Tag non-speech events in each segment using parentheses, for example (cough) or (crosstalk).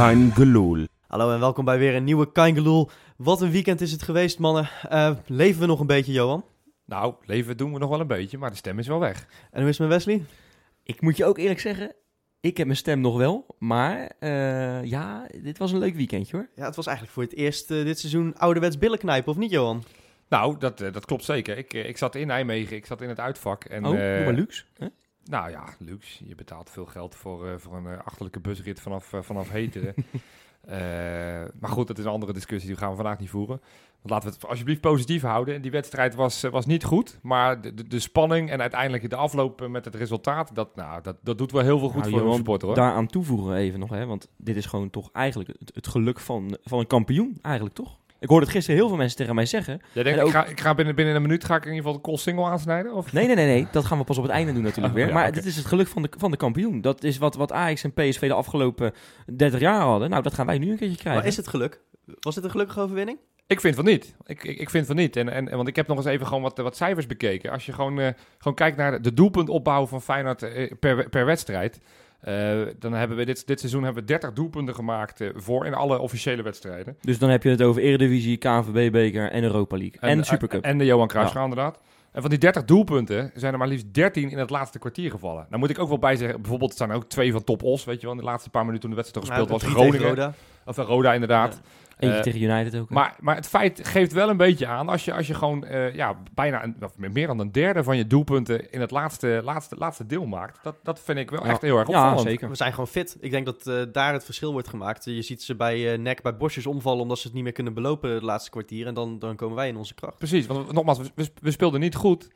Kein Geloel. Hallo en welkom bij weer een nieuwe Kaingeloel. Wat een weekend is het geweest, mannen. Eh, leven we nog een beetje, Johan? Nou, leven doen we nog wel een beetje, maar de stem is wel weg. En hoe is het met Wesley? Ik moet je ook eerlijk zeggen, ik heb mijn stem nog wel. Maar eh, ja, dit was een leuk weekendje hoor. Ja, het was eigenlijk voor het eerst eh, dit seizoen ouderwets billen knijpen, of niet, Johan? Nou, dat, dat klopt zeker. Ik, ik zat in Nijmegen, ik zat in het uitvak. En, oh, eh, doe maar luxe. hè? Nou ja, luxe. Je betaalt veel geld voor, eh, voor een eh, achterlijke busrit vanaf, eh, vanaf Heteren. (laughs) Maar goed, dat is een andere discussie, die gaan we vandaag niet voeren. Want laten we het alsjeblieft positief houden. Die wedstrijd was, was niet goed, maar de, de, de spanning en uiteindelijk de afloop met het resultaat, dat, nou, dat, dat doet wel heel veel goed Nou, voor de Johan, hoor. Daaraan toevoegen even nog, hè, want dit is gewoon toch eigenlijk het, het geluk van, van een kampioen, eigenlijk toch? Ik hoorde het gisteren heel veel mensen tegen mij zeggen. Jij denkt, en ik, ga, ik ga binnen, binnen een minuut ga ik in ieder geval de call single aansnijden? Of? Nee, nee, nee, nee, dat gaan we pas op het einde doen natuurlijk Oh, weer. ja, maar dit is het geluk van de, van de kampioen. Dat is wat, wat Ajax en PSV de afgelopen 30 jaar hadden. Nou, dat gaan wij nu een keertje krijgen. Maar is het geluk? Was dit een gelukkige overwinning? Ik vind van niet. Ik, ik, ik vind van niet. En, en, want ik heb nog eens even gewoon wat, wat cijfers bekeken. Als je gewoon, eh, gewoon kijkt naar de, de doelpuntopbouw van Feyenoord eh, per, per wedstrijd. Eh, dan hebben we dit, dit seizoen hebben we 30 doelpunten gemaakt eh, voor in alle officiële wedstrijden. Dus dan heb je het over Eredivisie, KNVB-beker en Europa League. En, Supercup. En de Johan Cruijffschaal inderdaad. En van die 30 doelpunten zijn er maar liefst 13 in het laatste kwartier gevallen. Nou moet ik ook wel bij zeggen, bijvoorbeeld het zijn er ook twee van Top Os, weet je wel. In de laatste paar minuten toen de wedstrijd gespeeld Nou, was. drie tegen Groningen. Of Roda inderdaad. Eentje Eh, tegen United ook. hè? Maar, maar het feit geeft wel een beetje aan als je, als je gewoon eh, ja, bijna een, of meer dan een derde van je doelpunten in het laatste, laatste, laatste deel maakt. Dat, dat vind ik wel Ja. echt heel erg ja, opvallend. zeker. We zijn gewoon fit. Ik denk dat eh, daar het verschil wordt gemaakt. Je ziet ze bij eh nek, bij bosjes omvallen omdat ze het niet meer kunnen belopen het laatste kwartier. En dan, dan komen wij in onze kracht. Precies, want nogmaals, we- we speelden niet goed.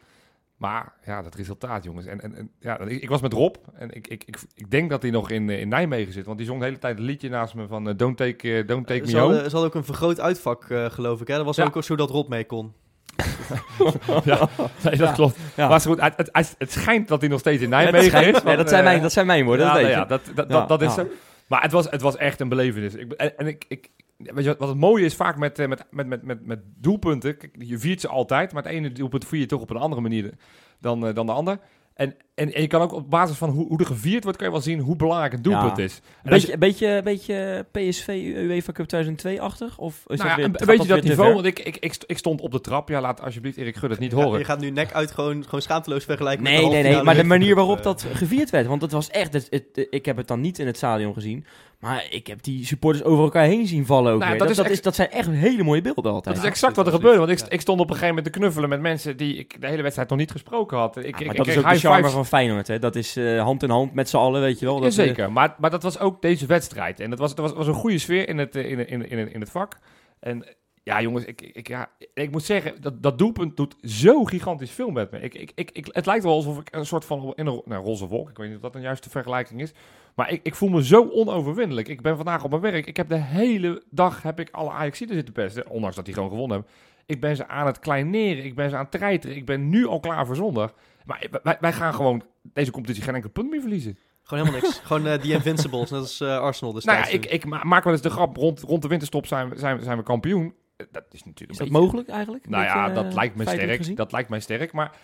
Maar ja, dat resultaat, jongens. En, en, en ja, ik, ik was met Rob en ik, ik, ik, ik denk dat hij nog in, eh, in Nijmegen zit. Want die zong de hele tijd een liedje naast me van eh, Don't Take, eh, don't take Ze Me Home. hadden, ze hadden ook een vergroot uitvak, geloof ik. Hè? Dat was Ja. ook zodat Rob mee kon. (laughs) ja, nee, dat Ja. klopt. Ja. Maar goed, het, het, het schijnt dat hij nog steeds in dat, Nijmegen schijnt. is. Want, dat, zijn mijn, dat zijn mijn woorden, ja, dat weet nou je. ja, dat, dat, Ja, dat, dat is ja. zo. Maar het was, het was echt een belevenis. Ik, en en ik, ik, weet je wat, wat het mooie is vaak met, eh, met, met, met, met, met doelpunten. Kijk, je viert ze altijd, maar het ene doelpunt vier je toch op een andere manier dan, eh, dan de ander. En, en, en je kan ook op basis van hoe, hoe er gevierd wordt, kan je wel zien hoe belangrijk een doelpunt Ja. is. Een En als je- beetje, beetje, beetje PSV UEFA Cup 2002-achtig? Of is nou dat ja, weer, een, beetje dat niveau, want ik, ik, ik, st- ik stond op de trap. Ja, laat alsjeblieft Erik Gud het niet Ja, horen. je gaat nu nek uit gewoon, gewoon schaamteloos vergelijken met de Nee, nee, nee. Maar de manier waarop eh. dat gevierd werd. Want het was echt... Het, het- ik heb het dan niet in het stadion gezien. Maar ik heb die supporters over elkaar heen zien vallen ook Nou, weer. dat Dat, is dat, is, dat zijn echt hele mooie beelden altijd. Dat is exact wat er gebeurde. Want ik, ik stond op een gegeven moment te knuffelen met mensen die ik de hele wedstrijd nog niet gesproken had. Ik, Ja, ik, maar ik dat is ook de charme fives. van Feyenoord. Hè? Dat is eh, hand in hand met z'n allen, weet je wel. Dat, eh, Jazeker, maar, maar dat was ook deze wedstrijd. En was, het was, was een goede sfeer in het, eh, in, in, in, in het vak. En ja, jongens, ik, ik, ja, ik moet zeggen, dat, dat doelpunt doet zo gigantisch veel met me. Ik, ik, ik, ik, het lijkt wel alsof ik een soort van in een nou, roze wolk, ik weet niet of dat een juiste vergelijking is. Maar ik, ik voel me zo onoverwinnelijk. Ik ben vandaag op mijn werk. Ik heb de hele dag heb ik alle Ajaxiden zitten pesten. Ondanks dat die gewoon gewonnen hebben. Ik ben ze aan het kleineren. Ik ben ze aan het treiteren. Ik ben nu al klaar voor zondag. Maar wij, wij gaan gewoon deze competitie geen enkel punt meer verliezen. Gewoon helemaal niks. (laughs) gewoon eh, die Invincibles, net als eh, Arsenal Nou ja, ik, ik ma- maak wel eens de grap, rond, rond de winterstop zijn zijn, zijn we kampioen. Eh, Dat is natuurlijk Is een dat beetje- mogelijk eigenlijk? Nou ja, dat eh, lijkt me sterk. gezien? Dat lijkt mij sterk. Maar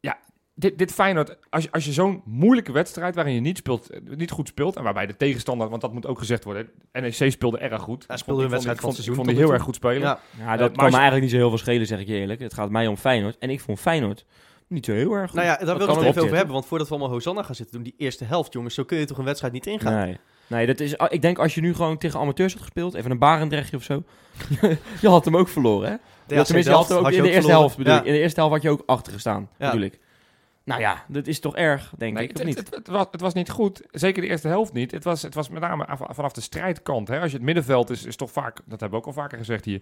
ja, dit, dit Feyenoord, als je, als je zo'n moeilijke wedstrijd waarin je niet, speelt, eh, niet goed speelt en waarbij de tegenstander, want dat moet ook gezegd worden, NEC speelde erg goed. Ja, Ik speelde vond- wedstrijd van vond, het ik seizoen vond die heel erg goed spelen. Ja, Ja, dat kan me eigenlijk niet zo heel veel schelen, zeg ik je eerlijk. Het gaat mij om Feyenoord. En ik vond Feyenoord niet zo heel erg goed. nou ja, daar wil ik het even over hebben. Want voordat we allemaal Hosanna gaan zitten doen, die eerste helft, jongens, zo kun je toch een wedstrijd niet ingaan. Nee. Nee, dat is, ik denk als je nu gewoon tegen amateurs had gespeeld, even een Barendrechtje of zo, (laughs) je had hem ook verloren, hè? De Ja, tenminste, je had hem ook in de eerste helft, bedoel Ja. ik. In de eerste helft had je ook achter gestaan, Ja. bedoel ik. Nou ja, dat is toch erg, denk Nee, ik, of het, niet? het, het was, het was niet goed. Zeker de eerste helft niet. Het was, het was met name af- vanaf de strijdkant. Hè. Als je het middenveld is, is toch vaak, dat hebben we ook al vaker gezegd hier.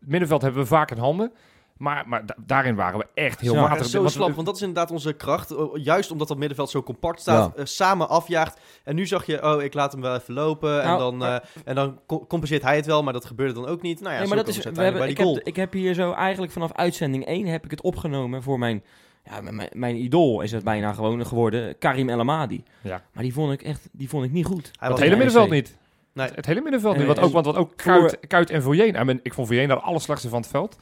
Het middenveld hebben we vaak in handen. Maar, maar da- daarin waren we echt heel Ja, matig. zo Want- slap, want dat is inderdaad onze kracht. Juist omdat dat middenveld zo compact staat, eh, samen afjaagt. En nu zag je, oh, ik laat hem wel even lopen. en Nou, dan, eh, en dan co- compenseert hij het wel, maar dat gebeurde dan ook niet. Nou ja, nee, maar dat is, we hebben, ik, bij die heb, goal. ik heb hier zo eigenlijk vanaf uitzending 1 heb ik het opgenomen voor mijn, ja, mijn, mijn, idool is het bijna gewoon geworden, Karim El Amadi. Ja. Maar die vond ik echt, die vond ik niet goed. Hij Het hele middenveld niet. Nee. Het hele middenveld En- niet. Wat ook, want wat ook Kuit, Kuit en. I mean, ik vond Voyeen dat alle slechtste van het veld.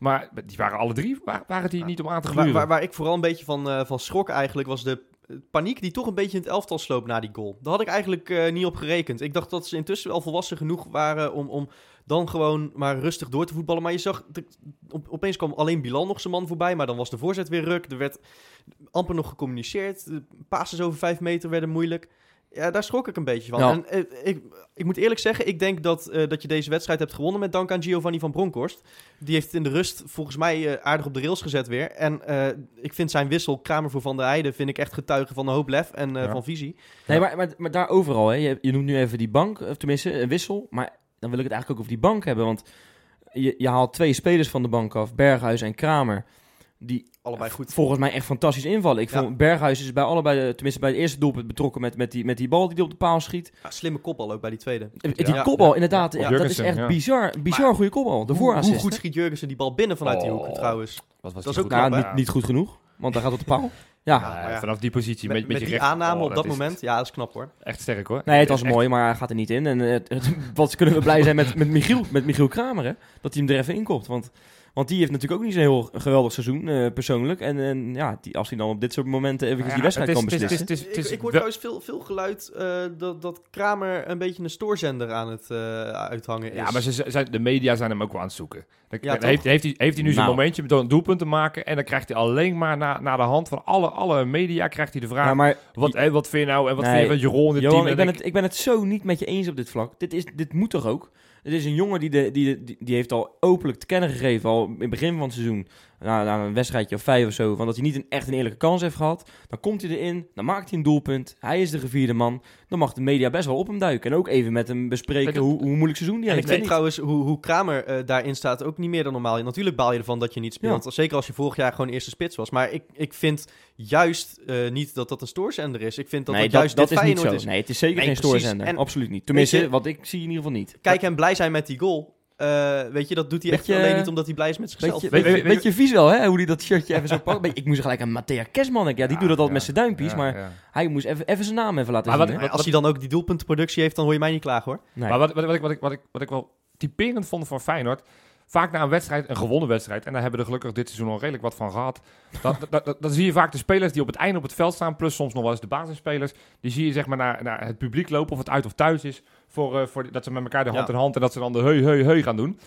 Maar die waren alle drie, wa- waren die niet om aan te Waar, gluren. waar, waar ik vooral een beetje van, eh, van schrok eigenlijk, was de paniek die toch een beetje in het elftal sloop na die goal. Daar had ik eigenlijk eh, niet op gerekend. Ik dacht dat ze intussen wel volwassen genoeg waren om, om dan gewoon maar rustig door te voetballen. Maar je zag, de- op, opeens kwam alleen Bilal nog zijn man voorbij, maar dan was de voorzet weer ruk. Er werd amper nog gecommuniceerd. De passes over vijf meter werden moeilijk. Ja, daar schrok ik een beetje van. Ja. En eh, ik, ik moet eerlijk zeggen, ik denk dat, eh, dat je deze wedstrijd hebt gewonnen met dank aan Giovanni van Bronckhorst. Die heeft in de rust volgens mij eh, aardig op de rails gezet weer. En ik vind zijn wissel, Kramer voor Van der Heijden, vind ik echt getuige van een hoop lef en Ja. van visie. Nee, maar, maar, maar daar overal, hè. Je, je noemt nu even die bank, of tenminste een wissel. Maar dan wil ik het eigenlijk ook over die bank hebben. Want je, je haalt twee spelers van de bank af, Berghuis en Kramer. Die Allebei goed. volgens mij echt fantastisch invallen. Ik Ja. vond Berghuis is bij allebei, tenminste bij het eerste doelpunt betrokken met, met, die, met die bal die hij op de paal schiet. Ja, slimme kopbal ook bij die tweede. Eh, Die kopbal, Ja. inderdaad, Ja. ja, dat is echt ja. bizar, bizar Maar goede kopbal. De Hoe, hoe goed schiet Jurgensen die bal binnen vanuit die Oh. hoek trouwens. Wat was Dat is ook Nou, niet, niet goed genoeg, want hij gaat op de paal. (laughs) Ja, Ja, maar ja. vanaf die positie. Met, met, met met je die aanname Oh, op dat moment, ja, dat is knap hoor. Echt sterk hoor. nee, het was Echt- mooi, maar hij gaat er niet in. En eh, het- het- (laughs) wat kunnen we blij zijn met, met, Michiel, met Michiel Kramer, hè? Dat hij hem er even inkomt. Want, want die heeft natuurlijk ook niet zo'n heel geweldig seizoen, eh, persoonlijk. En, en ja, die, als hij dan op dit soort momenten eventjes Ja, die wedstrijd is- kan het is- beslissen. het is- het is ik, ik hoor trouwens veel, veel geluid eh, dat, dat Kramer een beetje een stoorzender aan het eh, uithangen is. Ja, maar ze, ze- zijn, de media zijn hem ook wel aan het zoeken. Dan, Ja, heeft, heeft, hij, heeft hij nu zijn Nou. momentje door een doelpunt te maken. En dan krijgt hij alleen maar na, na de hand van alle, alle media krijgt hij de vraag. Ja, maar wat, wat vind je nou en wat Nee, vind je van Jeroen in het Johan, team? ik En ben, ik- het, ik ben het zo niet met je eens op dit vlak. Dit, is, dit moet toch ook? Het is een jongen die, de, die, die, die heeft al openlijk te kennen gegeven, al in het begin van het seizoen, na, na een wedstrijdje of vijf of zo, van dat hij niet een, echt een eerlijke kans heeft gehad. Dan komt hij erin, dan maakt hij een doelpunt, hij is de gevierde man. Dan mag de media best wel op hem duiken en ook even met hem bespreken hoe, hoe moeilijk seizoen die En ik heeft. vind trouwens hoe, hoe Kramer eh, daarin staat ook niet meer dan normaal. Natuurlijk baal je ervan dat je niet speelt. Zeker als je vorig jaar gewoon eerste spits was. Maar ik, ik vind juist eh, niet dat dat een stoorzender is. Ik vind dat nee, dat, juist dat dit is niet zo. is. Nee, het is zeker Nee, geen precies. stoorzender. En Absoluut niet. Tenminste, je- wat ik zie in ieder geval niet. Kijk hem blij zijn met die goal. Eh, weet je, dat doet hij echt alleen niet omdat hij blij is met zichzelf. Beetje, Weet- beetje, weet- beetje vies wel, hè? Hoe hij dat shirtje even zo pakt. Ik moest gelijk aan Matthea denken. Ja, die Ja, doet dat altijd ja. met zijn duimpjes. Ja, maar ja. hij moest even, even zijn naam even laten Maar zien. wat- hè? Maar als hij dan ook die doelpuntenproductie heeft, dan hoor je mij niet klagen hoor. Nee. Maar wat, wat, wat, ik, wat, ik, wat, ik, wat ik wel typerend vond van Feyenoord... Vaak na een wedstrijd, een gewonnen wedstrijd... en daar hebben we er gelukkig dit seizoen al redelijk wat van gehad... Dan, dan, zie je vaak de spelers die op het einde op het veld staan... plus soms nog wel eens de basisspelers... die zie je zeg maar naar, naar het publiek lopen... of het uit of thuis is... Voor, eh, voor, dat ze met elkaar de hand Ja. in hand... en dat ze dan de heu, heu, heu gaan doen.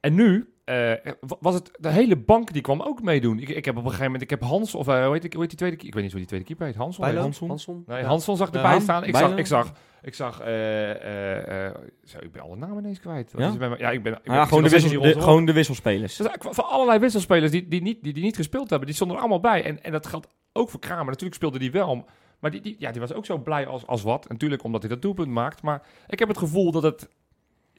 En nu eh, was het... de hele bank die kwam ook meedoen. Ik, ik heb op een gegeven moment... ik heb Hans... of eh, hoe, heet, die- hoe heet die tweede keeper? Ik weet niet hoe die tweede keeper heet. Hans? Bijlo? Hansson? Hansson? Nee, Ja. Hansson zag erbij staan. Ik Bijlo? zag, ik zag, ik zag, eh, eh, eh, zo, ik ben alle namen ineens kwijt. Ja? is ja, ik ben, ik ben Ah, ja, ik gewoon, de gewoon de wisselspelers. Dus van allerlei wisselspelers die, die, niet, die, die niet gespeeld hebben, die stonden er allemaal bij. En, en dat geldt ook voor Kramer. Natuurlijk speelde die wel. Maar die, die, ja, die was ook zo blij als, als wat. Natuurlijk omdat hij dat doelpunt maakt. Maar ik heb het gevoel dat het...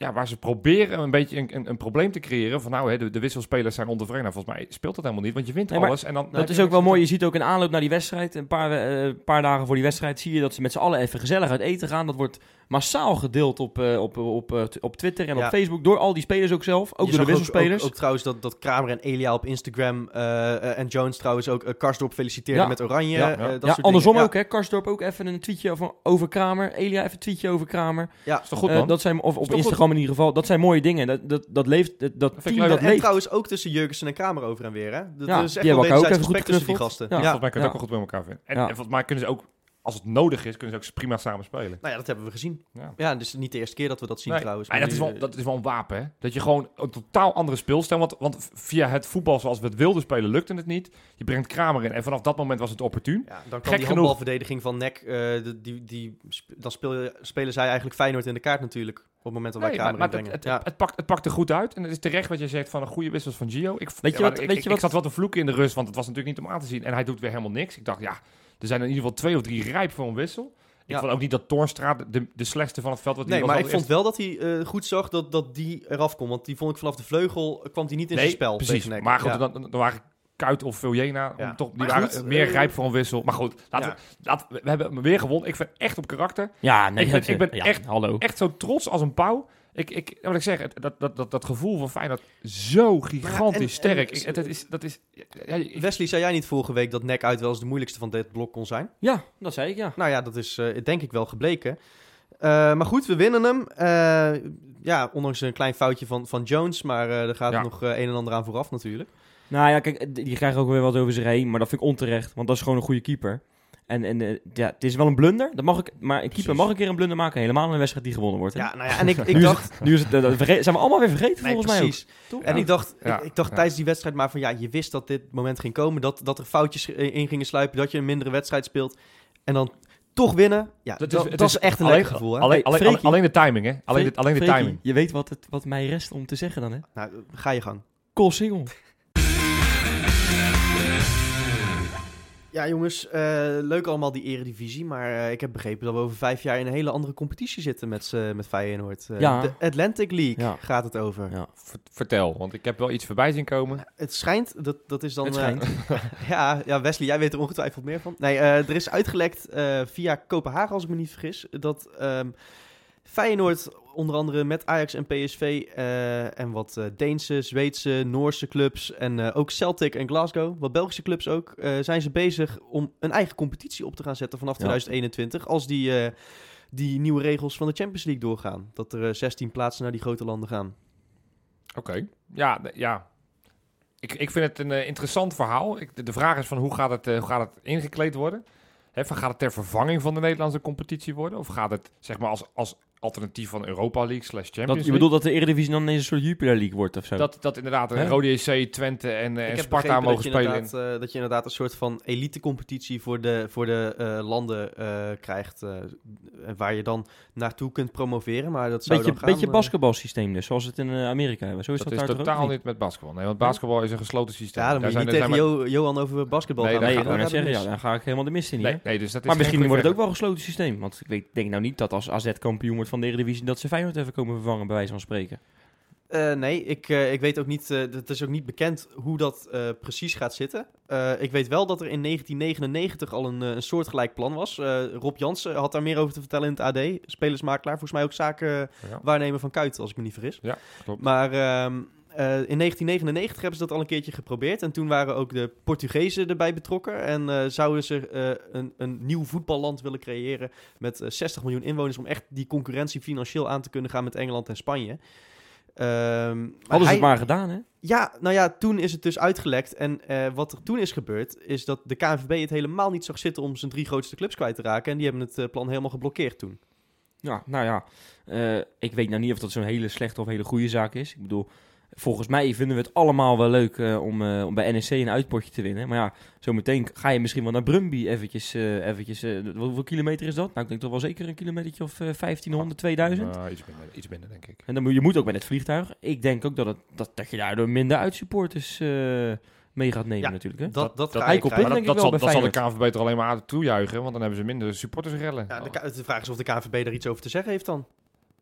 Ja, waar ze proberen een beetje een, een, een probleem te creëren. Van nou, hè, de, de wisselspelers zijn ontevreden. Nou, volgens mij speelt dat helemaal niet. Want je wint Nee, maar alles. En dan, dat is ook wel mooi. Je ziet ook in aanloop naar die wedstrijd, een paar, eh, paar dagen voor die wedstrijd, zie je dat ze met z'n allen even gezellig uit eten gaan. Dat wordt massaal gedeeld op, eh, op, op, eh, op Twitter en Ja. op Facebook door al die spelers ook zelf. Ook Je door de wisselspelers. Ook, ook, trouwens dat, dat Kramer en Elia op Instagram eh, en Jones trouwens ook uh, Karsdorp feliciteerden Ja. met Oranje. Ja, ja. dat ja, soort andersom ook, hè. Karsdorp ook even een tweetje over, over Kramer. Elia even een tweetje over Kramer. Ja. is toch goed, man? dat zijn, of op Instagram in ieder geval. Dat zijn mooie dingen. Dat, dat, dat leeft, dat, dat vind ik team leuk. dat En, leeft. trouwens ook tussen Jurgensen en Kramer over en weer. Hè? Dat Ja, is echt die hebben wel elkaar ook wederzijds even goed respect tussen die gasten. Ja. Volgens mij kunnen ze ook wel goed met elkaar vinden. En volgens mij kunnen ze ook, als het nodig is, kunnen ze ook prima samen spelen. Nou ja, dat hebben we gezien. Ja. Ja, dus niet de eerste keer dat we dat zien Nee, trouwens. Maar dat nu, is, wel, eh, dat is wel een wapen, hè? Dat je gewoon een totaal andere speelstijl... Want, want via het voetbal zoals we het wilden spelen, lukte het niet. Je brengt Kramer in en vanaf dat moment was het opportun. Ja, dan kan Gek die genoeg. handbalverdediging van NEC, eh, die, die, dan spelen, spelen zij eigenlijk Feyenoord in de kaart natuurlijk. Op het moment dat wij Nee, maar, Kramer maar inbrengen. het, het, ja. het, pakt, het pakt er goed uit. En het is terecht wat je zegt van een goede wissels van Gio. Ik, Weet je ja, wat- ik, weet ik, je ik wat- zat wel te vloeken in de rust, want het was natuurlijk niet om aan te zien. En hij doet weer helemaal niks. Ik dacht, ja, er zijn in ieder geval twee of drie rijp voor een wissel. Ik Ja. vond ook niet dat Toornstra de, de slechtste van het veld was. Die Nee, was maar ik vond wel dat hij eh, goed zag dat, dat die eraf kon. Want die vond ik vanaf de vleugel, eh, kwam hij niet in Nee, zijn spel precies. Maar goed, Ja. dan, dan waren Kuit of Viljena, Ja. om toch, die Maar waren goed, meer eh, rijp voor een wissel. Maar goed, laten Ja. we, laten we, we hebben hem weer gewonnen. Ik vind echt op karakter. Ja, nee. Ik ben- ik ben ja, echt- Hallo. Echt zo trots als een pauw. Ik, ik, wat ik zeg, het- dat, dat, dat, dat gevoel van Feyenoord zo gigantisch en- sterk. en- Ik- het, het is, dat is, ja, ik- Wesley, zei jij niet vorige week dat NEC uit wel eens de moeilijkste van dit blok kon zijn? Ja, dat zei ik, ja. Nou ja, dat is eh, denk ik wel gebleken. Eh, maar goed, we winnen hem. Eh, ja, ondanks een klein foutje van, van Jones. Maar eh, er gaat Ja. nog een en ander aan vooraf natuurlijk. Nou ja, kijk, die krijgen ook weer wat over zich heen. Maar dat vind ik onterecht. Want dat is gewoon een goede keeper. En, en eh, ja, het is wel een blunder, dat mag ik, maar een keeper mag een keer een blunder maken. Helemaal in een wedstrijd die gewonnen wordt. hè? Ja, nou ja, en ik, ik nu, dacht... is het, nu is het, eh, dat zijn we allemaal weer vergeten Nee, volgens mij precies. ook. En Ja. ik dacht, Ja. ik, ik dacht Ja. tijdens die wedstrijd maar van ja, je wist dat dit moment ging komen. Dat, dat er foutjes in gingen sluipen, dat je een mindere wedstrijd speelt. En dan toch winnen. Ja, dat, dat, het is echt een alleen, lekker gevoel. Hè? Alleen, alleen, de timing, hè? Alleen de, alleen de timing. Je weet wat, het, wat mij rest om te zeggen dan, hè? Nou, ga je gang. Cole Single. Ja, jongens, eh, leuk allemaal die eredivisie. Maar eh, ik heb begrepen dat we over vijf jaar in een hele andere competitie zitten met, z'n- met Feyenoord. Eh, Ja. De Atlantic League Ja. gaat het over. Ja. Ver- Vertel, want ik heb wel iets voorbij zien komen. Het schijnt, dat, dat is dan... Het schijnt. (laughs) ja, ja, Wesley, jij weet er ongetwijfeld meer van. Nee, er is uitgelekt via Kopenhagen, als ik me niet vergis, dat ehm, Feyenoord onder andere met Ajax en PSV eh, en wat eh, Deense, Zweedse, Noorse clubs en eh, ook Celtic en Glasgow, wat Belgische clubs ook, zijn ze bezig om een eigen competitie op te gaan zetten vanaf Ja. 2021, als die, die nieuwe regels van de Champions League doorgaan. Dat er eh, 16 plaatsen naar die grote landen gaan. Oké. Ja, ja. Ik, ik vind het een interessant verhaal. Ik, de, de vraag is van hoe gaat het, hoe gaat het ingekleed worden? Van gaat het ter vervanging van de Nederlandse competitie worden? Of gaat het zeg maar als, als alternatief van Europa League slash Champions Dat, je League? bedoelt dat de Eredivisie dan ineens een soort Jupiler League wordt of zo? dat, dat inderdaad een Hè? Rode JC, Twente en, eh, Ik en heb Sparta begrepen mogen dat je spelen. inderdaad, eh, dat je inderdaad een soort van elitecompetitie voor de, voor de eh, landen eh, krijgt. eh, waar je dan naartoe kunt promoveren. Maar dat zou beetje, dan gaan, beetje eh, basketbalsysteem dus, zoals het in eh, Amerika hebben. Zo is dat dat, is daar toch totaal niet met basketbal. Nee, want basketbal is een gesloten systeem. Ja, dan moet je Daar niet zijn- tegen Jo- Johan over basketbal Nee, gaan Nee, ik gaat wou beginnen. net Dat zeggen, gaat ja, dan ga ik helemaal de mist in hier. Nee, nee, dus dat is Maar geen misschien wordt het ook wel een gesloten systeem. Want ik weet, denk nou niet dat als AZ kampioen wordt van de Eredivisie... dat ze Feyenoord even komen vervangen, bij wijze van spreken. Eh, nee, ik, eh, ik weet ook niet, eh, het is ook niet bekend hoe dat eh, precies gaat zitten. Eh, ik weet wel dat er in 1999 al een, een soortgelijk plan was. Eh, Rob Jansen had daar meer over te vertellen in het AD. Spelersmakelaar, volgens mij ook zakenwaarnemer Ja, van Kuit, als ik me niet vergis. Ja, klopt. Maar ehm, eh, in 1999 hebben ze dat al een keertje geprobeerd. En toen waren ook de Portugezen erbij betrokken. En eh, zouden ze eh, een, een nieuw voetballand willen creëren met eh, 60 miljoen inwoners... om echt die concurrentie financieel aan te kunnen gaan met Engeland en Spanje. Maar Hadden ze hij- het maar gedaan, hè? ja, nou ja, toen is het dus uitgelekt. En eh, wat er toen is gebeurd, is dat de KNVB het helemaal niet zag zitten om zijn drie grootste clubs kwijt te raken. En die hebben het eh, plan helemaal geblokkeerd toen. Ja, nou ja. eh, ik weet nou niet of dat zo'n hele slechte of hele goede zaak is. Ik bedoel, volgens mij vinden we het allemaal wel leuk eh, om, eh, om bij NEC een uitpotje te winnen. Maar ja, zometeen ga je misschien wel naar Brumby eventjes. eh, eventjes hoeveel kilometer is dat? Nou, ik denk toch wel zeker een kilometertje of eh, 1500, 2000. Uh, iets, minder, iets minder, denk ik. En dan moet je moet ook met het vliegtuig. Ik denk ook dat, het, dat, dat je daardoor minder uitsupporters eh mee gaat nemen Ja, natuurlijk. Hè? Dat, dat, dat op. Maar denk dat, ik wel zal, dat zal de. KNVB er alleen maar aan toejuichen, want dan hebben ze minder supportersrellen. Ja, de vraag is of de KNVB er iets over te zeggen heeft dan.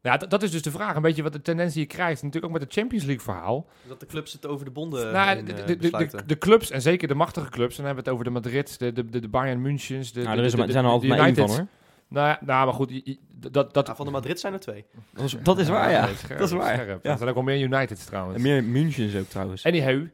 Ja, dat, dat is dus de vraag. Een beetje wat de tendens die je krijgt. Natuurlijk ook met het Champions League verhaal. Dat de clubs het over de bonden nou, heen, de, eh, de, de, de, besluiten. de clubs, en zeker de machtige clubs, dan hebben we het over de Madrid, de, de, de, de Bayern Münchens, de, Nou, er is er, de- maar- de- zijn er altijd maar één van hoor. Nou, ja, nou, maar goed, je- je- dat... dat Ja, van de Madrid zijn er twee. Dat is, dat is waar, ja. scherp, dat is waar. scherp. Ja. Er zijn ook wel meer Uniteds trouwens. En meer Münchens ook trouwens. Anyhow,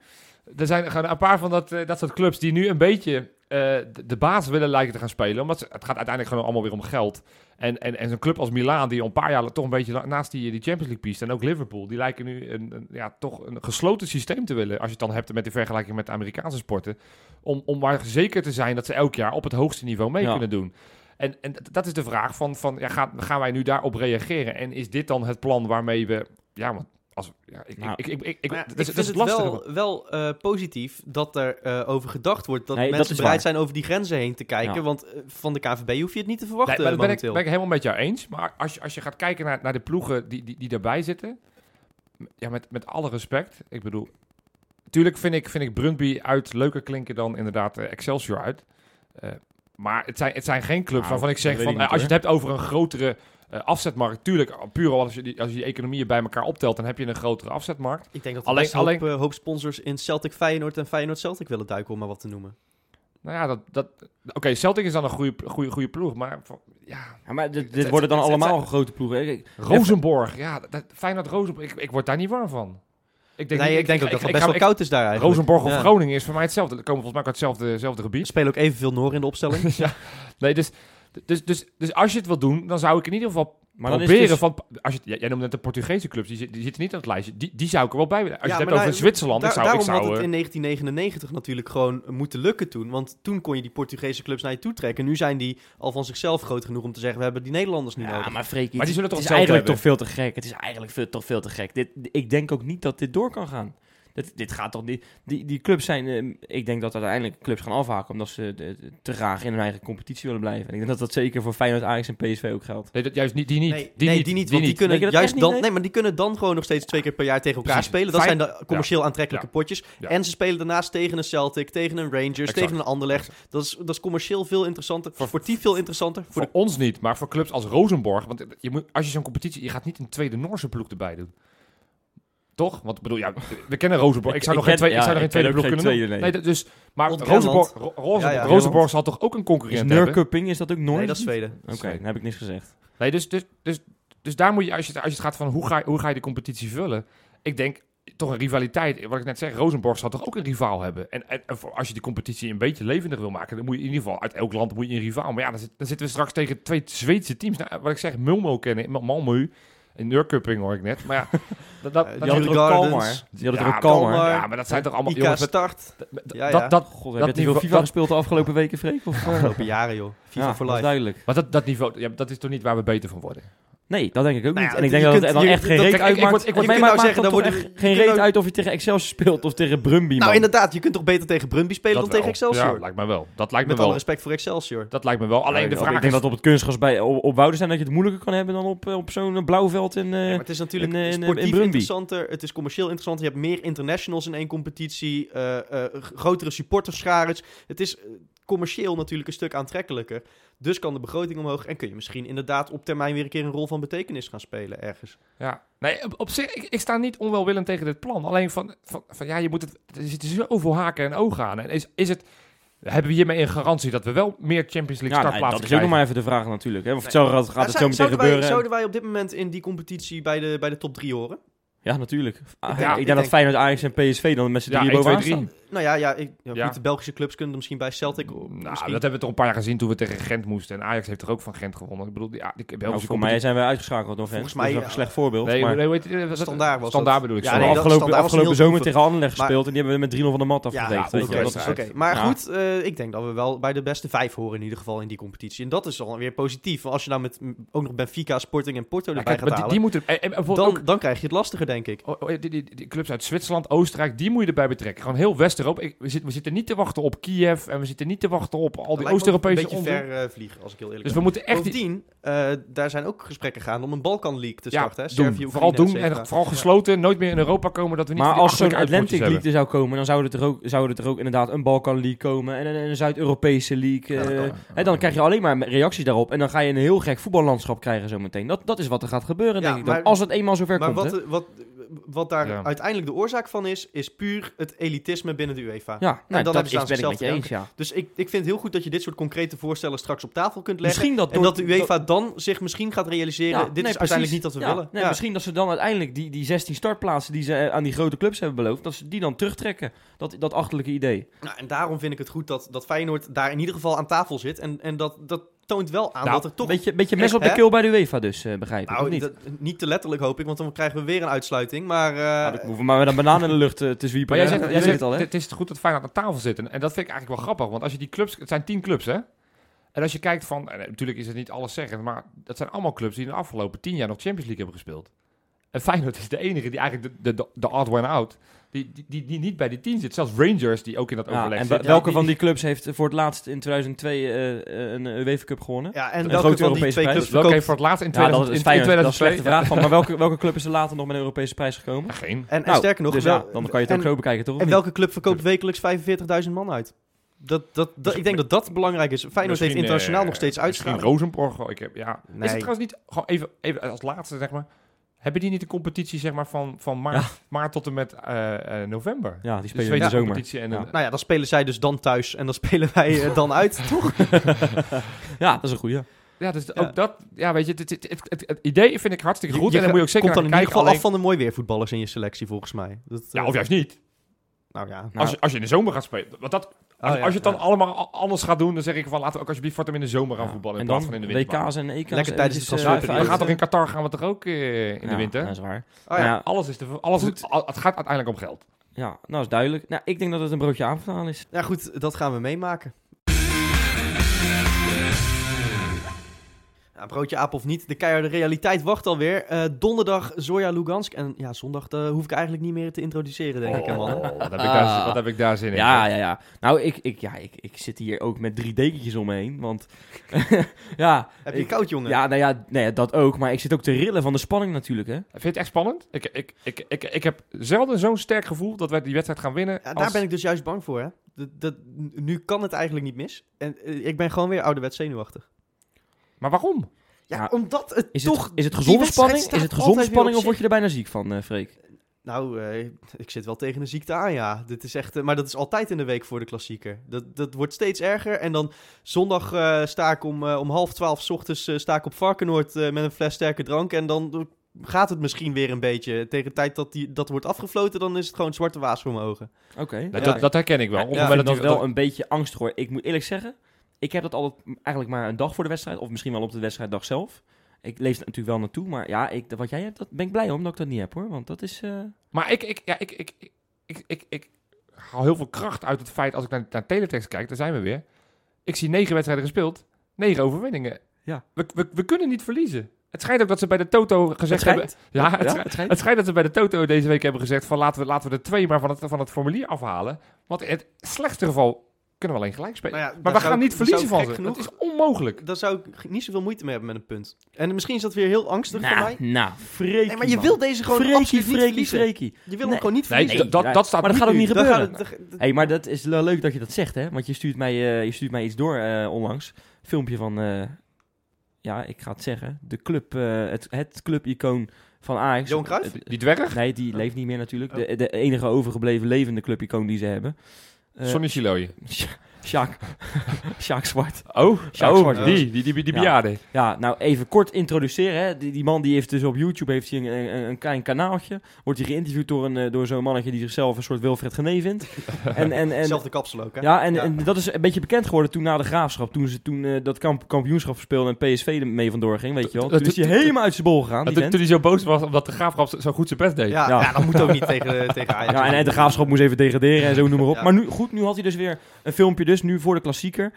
er zijn gewoon een paar van dat, eh, dat soort clubs die nu een beetje eh, de, baas willen lijken te gaan spelen. Omdat ze, het gaat uiteindelijk gewoon allemaal weer om geld. En, en, en zo'n club als Milaan, die al een paar jaar toch een beetje na- naast die, die Champions League piest. En ook Liverpool, die lijken nu een, een, ja, toch een gesloten systeem te willen. Als je het dan hebt met de vergelijking met de Amerikaanse sporten. Om, om maar zeker te zijn dat ze elk jaar op het hoogste niveau mee Ja. kunnen doen. En, en dat is de vraag van, van ja, gaan, gaan wij nu daarop reageren? En is dit dan het plan waarmee we... Ja, want als, ja, ik, Nou, ik, ik, ik, ik, Maar ja, dat ik is, het wel, wel eh, positief dat er eh, over gedacht wordt. Dat Nee, mensen bereid waar. zijn over die grenzen heen te kijken. Ja. Want eh, van de KNVB hoef je het niet te verwachten Nee, maar dat ben ik, momenteel. ben ik helemaal met jou eens. Maar als je, als je gaat kijken naar, naar de ploegen die, die, die daarbij zitten. Ja, met, met alle respect. Ik bedoel, natuurlijk vind ik, vind ik Brøndby uit leuker klinken dan inderdaad Excelsior uit. Eh, maar het zijn, het zijn geen clubs Nou, waarvan ik zeg van... niet, als je het hebt over een grotere eh, afzetmarkt. Tuurlijk, puur al als je, die, als je die economieën bij elkaar optelt... dan heb je een grotere afzetmarkt. Ik denk dat er Alleen- best een hoop, alleen- eh, hoop sponsors in Celtic Feyenoord en Feyenoord Celtic willen duiken, om maar wat te noemen. Nou ja, dat... dat Oké, Celtic is dan een goede, goede, goede ploeg. Maar ja, Ja, maar dit, dit worden dan allemaal zijn- grote ploegen. Rosenborg. Ja, dat, Feyenoord Rosenborg. Ik, ik word daar niet warm van. Ik nee, niet- ik denk ook dat het best wel koud is daar eigenlijk. Rosenborg of Ja. Groningen is voor mij hetzelfde. Dat komen volgens mij uit hetzelfde, hetzelfde gebied. spelen ook evenveel Noor in de opstelling. (laughs) ja. Nee, dus, dus, dus, dus als je het wil doen, dan zou ik in ieder geval Maar dan is proberen dus- van... Als je, jij noemde net de Portugese clubs, die, die zitten niet op het lijstje. Die, die zou ik er wel bij willen. Als Ja, je het hebt over Zwitserland, daar- ik zou... Ik daarom zou had het eh, in 1999 natuurlijk gewoon moeten lukken toen. Want toen kon je die Portugese clubs naar je toe trekken. Nu zijn die al van zichzelf groot genoeg om te zeggen... we hebben die Nederlanders niet Ja, nodig. maar Freekie, Maar die zullen het toch is hetzelfde eigenlijk hebben? toch veel te gek. Het is eigenlijk veel, toch veel te gek. Dit, ik denk ook niet dat dit door kan gaan. Dit, dit gaat toch niet... Die, die clubs zijn... eh, ik denk dat uiteindelijk clubs gaan afhaken... omdat ze te graag in hun eigen competitie willen blijven. En ik denk dat dat zeker voor Feyenoord, Ajax en PSV ook geldt. Nee, dat, juist niet, die niet. Nee, die nee, niet. die niet. Want die, kunnen juist dan, nee, maar die kunnen dan gewoon nog steeds twee keer per jaar tegen elkaar Precies. spelen. Dat Fijn- zijn de commercieel aantrekkelijke Ja. potjes. Ja. En ze spelen daarnaast tegen een Celtic, tegen een Rangers, Exact. tegen een Anderlecht. Dat is, dat is commercieel veel interessanter, Voor- sportief veel interessanter. Voor Voor ons niet, maar voor clubs als Rosenborg. Want je moet, als je zo'n competitie... Je gaat niet een tweede Noorse ploeg erbij doen. Toch? Want ik bedoel, ja, we kennen Rosenborg. Ik zou Ik nog geen, twee, ik ja, zou nog geen tweede ploeg geen kunnen tweede, nee. Dus, maar. Rosenborg, Ro- Rosen- Ja, ja, Rosenborg zal toch ook een Is concurrent hebben? Nurcupping, is dat ook Noord? nee, dat is Zweden. Oké, dan heb ik niks gezegd. Nee, dus, dus, dus, dus daar moet je, als je, als je het gaat van hoe ga, je- hoe ga je de competitie vullen? Ik denk toch een rivaliteit. Wat ik net zeg, Rosenborg zal toch ook een rivaal hebben. En, en, en voor- als je die competitie een beetje levendig wil maken, dan moet je in ieder geval uit elk land moet je een rivaal. Maar ja, dan, zit- dan zitten we straks tegen twee Zweedse teams. Nou, wat ik zeg, Mulmo kennen, Malmö. En Nurcupping hoor ik net. Maar ja, (laughs) dat, dat, Eh, Die hadden er ook. Kalmar. Die hadden er Ja, ook Kalmar. Ja, maar dat zijn toch allemaal IK jongens met, Start. dat, Ja, dat, ja. dat, God, heb Dat je te veel niveau- FIFA dat- gespeeld de afgelopen weken, Freek? Of, eh? Afgelopen jaren, joh. FIFA ja, for dat is life. duidelijk. maar dat, dat niveau, ja, dat is toch niet waar we beter van worden? Nee, dat denk ik ook Nou niet. en ik denk dat kunt- het dan je- echt geen reet kijk, ik- ik uitmaakt. word- ik maakt nou zeggen, dan echt worden- geen reet uit of je tegen Excelsior speelt of tegen Brumby, man. Nou, inderdaad. Je kunt toch beter tegen Brumby spelen Dat dan tegen. Excelsior? Ja, lijkt me wel. Dat lijkt me Met alle wel. respect voor Excelsior. Dat lijkt me wel. Alleen Ja, de ik- vraag Ik denk is... dat op het kunstgras bij, op, op Wouden zijn dat je het moeilijker kan hebben dan op, eh, op zo'n blauw veld in... eh, Ja, maar het is natuurlijk in, eh, in, sportief in interessanter. Het is commercieel interessanter. Je hebt meer internationals in één competitie. eh, eh, grotere supporterscharens. Het is commercieel natuurlijk een stuk aantrekkelijker. Dus kan de begroting omhoog. En kun je misschien inderdaad op termijn weer een keer een rol van betekenis gaan spelen ergens. Ja, nee, op, op zich, ik, ik sta niet onwelwillend tegen dit plan. Alleen van, van, van ja, je moet het, er zitten zoveel haken en ogen aan. En is, is het, hebben we hiermee een garantie dat we wel meer Champions League Ja, nee, startplaatsen dat is ook nog maar even de vraag natuurlijk. Hè. Of hetzelfde gaat, gaat Maar het zou- zo meteen zouden, wij, gebeuren. zouden wij op dit moment in die competitie bij de, bij de top 3 horen? Ja, natuurlijk. Ah, Ja, ik ik denk dat Feyenoord, Ajax en PSV dan met z'n Ja, drieën 1, 2, bovenaan 3. staan. Nou ja, ja, ik, ja, Ja. goed, de Belgische clubs kunnen er misschien bij Celtic. Nou, misschien. dat hebben we toch een paar jaar gezien toen we tegen Gent moesten. En Ajax heeft er ook van Gent gewonnen. Ik bedoel, ja, die Nou, Belgische voor mij zijn we uitgeschakeld nog. Volgens Volgens mij mij, is een slecht voorbeeld. Nee, maar nee, weet je, wat- Standaard was Standaard dat. bedoel ik. Ja, nee, dat- afgelopen, Standaard was zomer tegen Anderlecht Maar- gespeeld en die hebben we met 3-0 van de mat Ja, ja, wel. oké, Dat. Maar Ja. goed, eh, ik denk dat we wel bij de beste vijf horen in ieder geval in die competitie. En dat is alweer positief. Want als je nou met mm, ook nog Benfica, Sporting en Porto erbij gaat maar die, halen, die moeten... Dan, dan krijg je het lastiger, denk ik. oh, oh, die, clubs uit Zwitserland, Oostenrijk, die moet je erbij betrekken. Gewoon heel West-Europa. Ik- We zitten, we zitten niet te wachten op Kiev en we zitten niet te wachten op al die Oost-Europese Een beetje onder. ver eh, vliegen, als ik heel eerlijk Dus we moeten echt... die- Bovendien, eh, daar zijn ook gesprekken gaan om een Balkan League te Ja, starten. hè? doen. Servië, vooral doen en vooral gesloten, nooit meer in Europa komen, dat we niet Maar als zo'n Atlantic League er zou komen, dan zouden er ook, er ook inderdaad een Balkan League komen en een, een Zuid-Europese League. eh, Ja, hè, dan krijg je alleen maar reacties daarop en dan ga je een heel gek voetballandschap krijgen zometeen. Dat, dat is wat er gaat gebeuren, Ja, denk ik. Dan, maar- als het eenmaal zover Maar komt. wat, hè. wat, wat daar Ja. uiteindelijk de oorzaak van is, is puur het elitisme binnen de UEFA. Ja, nou, dan dat hebben is, ben ik met je eens, ja. Dus ik, ik vind het heel goed dat je dit soort concrete voorstellen straks op tafel kunt leggen. Misschien dat En dat de UEFA dan zich misschien gaat realiseren, Ja, dit nee, is uiteindelijk niet wat we precies. Willen. nee. Misschien dat ze dan uiteindelijk die, die 16 startplaatsen die ze eh, aan die grote clubs hebben beloofd, dat ze die dan terugtrekken. Dat, dat achterlijke idee. Nou, en daarom vind ik het goed dat, dat Feyenoord daar in ieder geval aan tafel zit. En, en dat, dat toont wel aan Nou, dat er toch... Beetje, beetje mes op de keel bij de UEFA dus, eh, begrijp ik. nou, niet? dat- niet te letterlijk hoop ik, want dan krijgen we weer een uitsluiting. Maar, eh, Nou, dan hoeven we maar met een banaan in de lucht eh, te zwiepen. Maar jij zegt, jij zegt het al, hè? het is goed dat Feyenoord aan tafel zit. En, dat vind ik eigenlijk wel grappig. Want als je die clubs... Het zijn tien clubs, hè? En als je kijkt van... En natuurlijk is het niet alles zeggen, maar dat zijn allemaal clubs die in de afgelopen tien jaar nog Champions League hebben gespeeld. En Feyenoord is de enige die eigenlijk de, de, de odd one out... Die, die, die, die niet bij die tien zit. Zelfs Rangers, die ook in dat Ja, overleg en zit. wel- ja, welke van die clubs heeft voor het laatst in 2002 eh, eh, een UEFA Cup gewonnen? ja, en Een welke grote van die Europese twee prijs. clubs Welke heeft voor het laatst in, Ja, 2000, dat is dat is een 2002? slechte vraag van. Maar welke, (laughs) welke club is er later nog met een Europese prijs gekomen? Ja, geen. En, en Nou, sterker nog, dus ja, dan kan je het ook zo bekijken, toch? En welke club verkoopt wekelijks 45.000 man uit? Dat, dat, dat, ik denk dat dat belangrijk is. Feyenoord heeft internationaal eh, nog steeds Misschien uitstraling. Rosenborg. oh, Ik heb, ja. Is Nee. het trouwens niet... Gewoon even, even als laatste, zeg maar... Hebben die niet een competitie, zeg maar, van, van maart, maart tot en met eh, eh, november? Ja, die De spelen in de zomer. competitie en Ja. een, Nou ja, dan spelen zij dus dan thuis en dan (laughs) spelen wij eh, dan uit, (laughs) toch? (laughs) Ja, dat is een goeie. Ja, dus Ja. ook dat, ja, weet je, het, het, het, het- het idee vind ik hartstikke goed. Je en dan moet je ook zeker komt dan in ieder kijken. geval Alleen, af van de mooi weervoetballers in je selectie, volgens mij. Dat, ja, of juist niet. Nou ja. Nou, als, je, als je in de zomer gaat spelen. Want dat, Als, ja, als je het dan ja. allemaal anders gaat doen, dan zeg ik van laten we ook alsjeblieft hem in de zomer gaan Ja. voetballen. En in plaats dan van in de winter. WK's en EK's. Lekker tijdens de eventjes, eh, transferperiode. We gaan toch in Qatar gaan we toch ook eh, in de Ja, winter? dat is waar. Oh, ja. Ja. Alles is, de, alles Goed. is, al- het gaat uiteindelijk om geld. Ja, nou is duidelijk. Nou, ik denk dat het een broodje avondmaal is. Ja, goed, dat gaan we meemaken. Ja, broodje aap of niet, de keiharde realiteit wacht alweer. Eh donderdag Zoya Lugansk. En ja, zondag eh, hoef ik eigenlijk niet meer te introduceren, denk ik, hè, man. Oh, wat, heb ik daar, wat heb ik daar zin in? Ja, ja, ja. Nou, ik, ik, ja, ik, ik zit hier ook met drie dekentjes om me heen. Want (laughs) ja, Heb je ik- koud, jongen? ja, nou ja, nee, dat ook. Maar ik zit ook te rillen van de spanning natuurlijk, hè. Vind je het echt spannend? Ik, ik, ik, ik, ik heb zelden zo'n sterk gevoel dat wij die wedstrijd gaan winnen. Ja, daar als- ben ik dus juist bang voor, hè. Dat, dat, nu kan het eigenlijk niet mis. En eh, ik ben gewoon weer ouderwets zenuwachtig. Maar waarom? Ja, Ja, omdat het Is toch... het, is het gezonde spanning? Is het gezonde spanning of word je er bijna ziek van, eh Freek? Nou, eh, ik zit wel tegen een ziekte aan, ja. Dit is echt, eh, maar dat is altijd in de week voor de klassieker. Dat, dat wordt steeds erger. En dan zondag eh, sta ik om, eh, om half twaalf 's ochtends eh, sta ik op Varkenoord eh, met een fles sterke drank. En dan gaat het misschien weer een beetje. Tegen de tijd dat die, dat wordt afgefloten, dan is het gewoon zwarte waas voor mijn ogen. Oké. Ja. dat, dat herken ik wel. Ja, Op vind moment dat dat, wel een beetje angstig hoor. Ik moet eerlijk zeggen, ik heb dat altijd eigenlijk maar een dag voor de wedstrijd. Of misschien wel op de wedstrijddag zelf. Ik leef er natuurlijk wel naartoe. Maar ja, ik, wat jij hebt, dat ben ik blij om dat ik dat niet heb hoor. Want dat is... eh, Maar ik, ik, ja, ik, ik, ik, ik, ik, ik haal heel veel kracht uit het feit, als ik naar, naar teletext kijk, daar zijn we weer. Ik zie negen wedstrijden gespeeld, negen overwinningen. Ja. We, we, we kunnen niet verliezen. Het schijnt ook dat ze bij de Toto gezegd het hebben... Ja, het, Ja, schijnt- het schijnt. het schijnt dat ze bij de Toto deze week hebben gezegd van laten we, laten we er twee maar van het, van het formulier afhalen. Want in het slechtste geval kunnen we alleen gelijk spelen. Nou ja, maar we gaan ik- niet verliezen van ze. genoeg- is onmogelijk. Daar zou ik niet zoveel moeite mee hebben met een punt. En misschien is dat weer heel angstig voor Nou, mij. nou, Freekie, Nee, maar je man. wil deze gewoon Freaky, absoluut niet freaky, verliezen. freaky. Je wil hem Nee. gewoon niet Nee, verliezen. dat, dat, dat staat maar dat gaat ook niet gebeuren. hey, maar dat is wel leuk dat je dat zegt, hè? Want je stuurt mij, eh, je stuurt mij iets door eh, onlangs. Filmpje van, eh, ja, ik ga het zeggen. De club, eh, het, het clubicoon van Ajax. Johan Cruijff? Die dwerg? nee, die leeft niet meer natuurlijk. De, de enige overgebleven levende clubicoon die ze hebben. Eh, Sonny Chiloy. (laughs) Sjaak. (laughs) Sjaak Zwart. Oh, Sjaak oh Zwart. die, die, die, die Ja. bejaarde. Ja, nou even kort introduceren. Hè. Die, die man die heeft dus op YouTube heeft hij een, een, een klein kanaaltje. Wordt hij geïnterviewd door, een, eh, door zo'n mannetje die zichzelf een soort Wilfred Gené vindt. (laughs) en, en, en, Hetzelfde kapsel ook, hè? ja, en, Ja. en dat is een beetje bekend geworden toen na de graafschap. Toen ze toen eh, dat kamp, kampioenschap verspeelden en PSV er mee vandoor ging, weet je wel. Dat- Toen is hij helemaal uit zijn bol gegaan, Toen, hij zo boos was omdat de graafschap zo- goed zijn best deed. Ja, dat moet ook niet tegen, tegen Ajax. Ja, en, en de graafschap moest even degraderen en zo, noem maar op. Maar nu, goed, nu had hij dus weer een filmpje dus, nu voor de klassieker.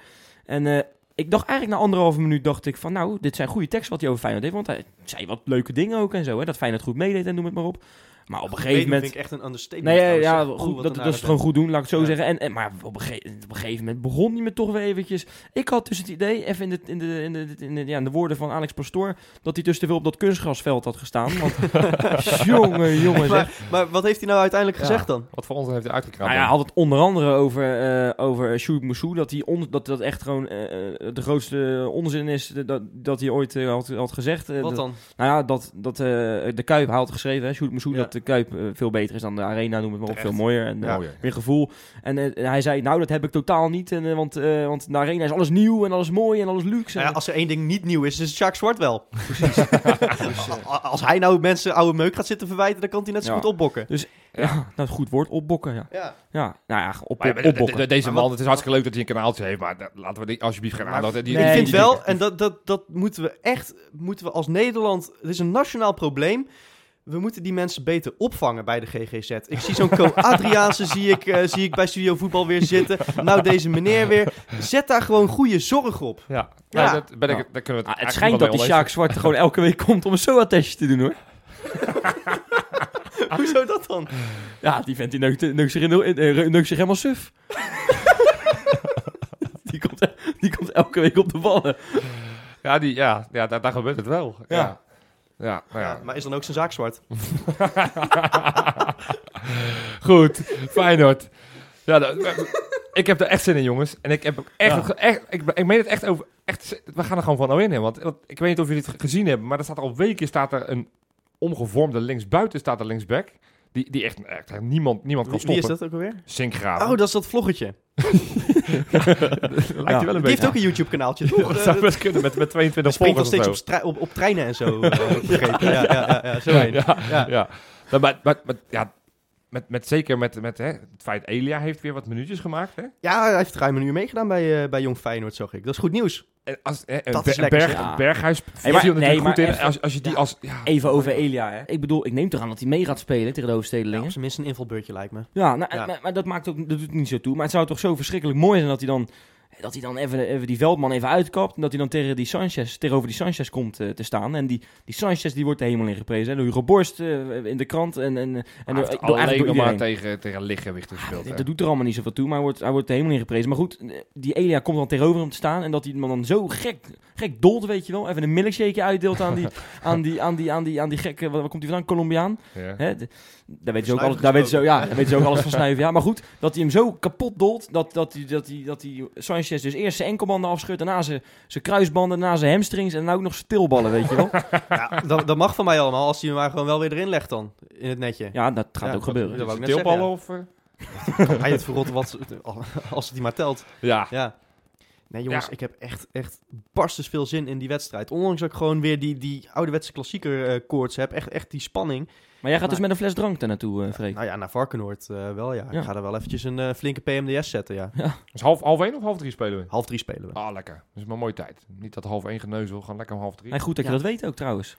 En eh, ik dacht eigenlijk na anderhalve minuut, dacht ik van nou, dit zijn goede teksten wat hij over Feyenoord heeft. Want hij zei wat leuke dingen ook en zo, hè. Dat Feyenoord goed meedeed en noem het maar op. Maar op een gegeven moment... vind ik echt een understatement. Nee, trouwens. ja, goed, dat, dat is gewoon goed doen, laat ik het zo Ja. zeggen. En, en, maar op een, gege- op een gegeven moment begon hij me toch weer eventjes... Ik had dus het idee, even in de, in de, in de, in de, ja, in de woorden van Alex Pastoor... dat hij dus te veel op dat kunstgrasveld had gestaan. Want (laughs) jongen, jongen. Maar, maar wat heeft hij nou uiteindelijk Ja. gezegd dan? Wat voor ons heeft hij uitgekraamd. Nou ja, hij had het onder andere over, eh over Sjoerd Moussou, dat, hij on, dat dat echt gewoon eh, eh, de grootste onzin is dat, dat hij ooit had, had gezegd. Wat dat- dan? Nou ja, dat, dat de Kuip, had geschreven, hè, Sjoerd Moussou, Ja. dat de Kuip eh, veel beter is dan de Arena, noem het maar op, veel mooier en eh, Ja. Meer gevoel. En eh, hij zei, nou dat heb ik totaal niet, en, want, eh, want de Arena is alles nieuw en alles mooi en alles luxe. Nou ja, als er één ding niet nieuw is, is het Sjaak Zwart wel. (laughs) Precies. (laughs) als hij nou mensen oude meuk gaat zitten verwijten, dan kan hij net zo Ja. goed opbokken. ja, nou goed woord, opbokken, ja. Ja. Ja, nou ja, op, Maar ja, maar de- de- opbokken. de- deze man, het is hartstikke leuk dat hij een kanaaltje heeft, maar dat- laten we die alsjeblieft Maar- aandacht. Die, Nee, ik vind die- wel, en dat, dat, dat moeten we echt, moeten we als Nederland, het is een nationaal probleem. We moeten die mensen beter opvangen bij de GGZ. Ik zie zo'n Co Adriaanse zie ik, eh, zie ik bij Studio Voetbal weer zitten. Nou, deze meneer weer. Zet daar gewoon goede zorg op. Ja, Ja. Dat ben ik, daar kunnen we Ah, het eigenlijk schijnt dat die Sjaak Zwart gewoon elke week komt om een SOA-testje te doen, hoor. (laughs) Hoezo dat dan? Ja, die vent die neukt, neukt zich, in, eh, neukt zich helemaal suf. (laughs) die, komt, die komt elke week op de ballen. Ja, die, ja, ja daar, daar gebeurt het wel. Ja. Ja. Ja, nou ja. Ja, maar is dan ook zijn zaak zwart? (laughs) Goed, Feyenoord. Ja, dat- ik heb er echt zin in, jongens. En ik heb ook echt, Ja. echt ik, ik meen het echt over, echt, we gaan er gewoon van in. Want, want ik weet niet of jullie het gezien hebben, maar er staat al weken staat er een omgevormde linksbuiten staat er linksback. Die, die echt, echt niemand, niemand kan Wie, wie stoppen. is dat ook alweer? Sinkgraven. Oh, dat is dat vloggetje. (laughs) lijkt Ja. hij wel een Die heeft ook een YouTube-kanaaltje, Ja, (laughs) toch? dat Eh, zou best kunnen met, met 22 springt nog volgers steeds op, op, op treinen en zo. (laughs) eh, begrepen. ja, ja, ja, ja, zo heen. Ja, Ja. ja. Nou, maar, maar, maar, ja, met, met, zeker met, met hè, het feit Elia heeft weer wat minuutjes gemaakt. Hè? Ja, hij heeft ruim een uur meegedaan bij, eh, bij Jong Feyenoord, zag ik. Dat is goed nieuws. En als, Dat is lekker, Berg, ja. Berghuis Hey, maar- viel natuurlijk nee, maar goed in. even- als, als je die ja. als... Ja, Even over Elia, hè. Ik bedoel, ik neem toch aan dat hij mee gaat spelen tegen de Ja, Hoofdstedelingen. op zijn minst een invalbeurtje lijkt me. Ja, nou, Ja. Maar, maar dat maakt ook dat doet niet zo toe. Maar het zou toch zo verschrikkelijk mooi zijn dat hij dan, dat hij dan even, even die Veldman even uitkapt. En dat hij dan tegen die Sanchez, tegenover die Sanchez komt eh, te staan. En die, die Sanchez die wordt de hemel in geprezen. hè. Door Hugo Borst eh, in de krant. En, en, en hij door, alleen door maar tegen, tegen lichtgewicht gespeeld. hè. Dat doet er allemaal niet zoveel toe, maar hij wordt, hij wordt de hemel in geprezen. Maar goed, eh, die Elia komt dan tegenover hem te staan. En dat hij hem dan zo gek, gek dolt, weet je wel. Even een milkshake uitdeelt aan die, (laughs) aan die, aan die, aan die, aan die gekke, waar, waar komt hij vandaan? Colombiaan. Ja. Hè, de- daar weten ze ook alles, daar weten ze, ook- ja, gesproken. daar weten ze ook alles van snuiven. Ja, maar goed, dat hij hem zo kapot dolt, dat, dat, hij, dat, hij, dat hij Sanchez dus eerst zijn enkelbanden afscheurt, daarna zijn, zijn kruisbanden, daarna zijn hamstrings en dan ook nog zijn tilballen, weet je wel. (laughs) Ja, dat, dat mag van mij allemaal, als hij hem maar gewoon wel weer erin legt dan, in het netje. Ja, dat gaat Ja, ook dat- gebeuren. dat net Tilballen zeggen, of... (laughs) Hij het verrotten wat, (laughs) als het die maar telt. Ja. Ja. Nee jongens, Ja. ik heb echt, echt barstens veel zin in die wedstrijd. Ondanks dat ik gewoon weer die, die ouderwetse klassieker eh koorts heb. Echt, echt die spanning. Maar jij gaat dus met een fles drank daar naartoe, eh Freek. Nou ja, naar Varkenoord eh, wel ja. Ja. Ik ga er wel eventjes een eh, flinke PMDS zetten, ja. Dus half, half één of half drie spelen we? Half drie spelen we. Ah, lekker. Dat is maar een mooie tijd. Niet dat half één geneuzel, gewoon lekker om half drie. Nee, goed dat je Ja. dat weet ook trouwens.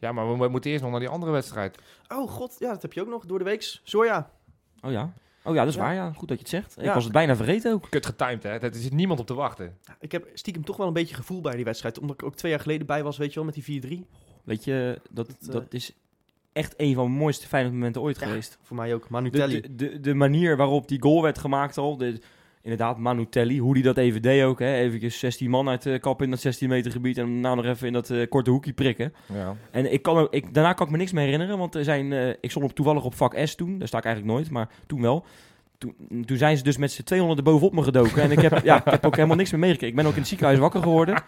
Ja, maar we, we moeten eerst nog naar die andere wedstrijd. Oh god, ja, dat heb je ook nog door de weeks. Zoja. Oh ja. Oh ja, dat is Ja. waar, ja. Goed dat je het zegt. Ik Ja. was het bijna vergeten ook. Kut getimed, hè? Er zit niemand op te wachten. Ik heb stiekem toch wel een beetje gevoel bij die wedstrijd. Omdat ik ook twee jaar geleden bij was, weet je wel, met die 4-3. Weet je, dat, Dat, dat is echt een van mijn mooiste fijne momenten ooit Ja. geweest. Voor mij ook. De, Manutelli. de, de, de manier waarop die goal werd gemaakt al. De, inderdaad, Manutelli. Hoe die dat even deed ook. Hè. Even 16 man uit de kap in dat 16 meter gebied. En daarna nog even in dat eh, korte hoekje prikken. Ja. En ik kan, ik, daarna kan ik me niks meer herinneren. Want er zijn, eh, ik stond op, toevallig op vak S toen. Daar sta ik eigenlijk nooit. Maar toen wel. Toen, toen zijn ze dus met z'n 200 bovenop me gedoken. En ik heb, ja, ik heb ook helemaal niks meer meegekregen. Ik ben ook in het ziekenhuis wakker geworden.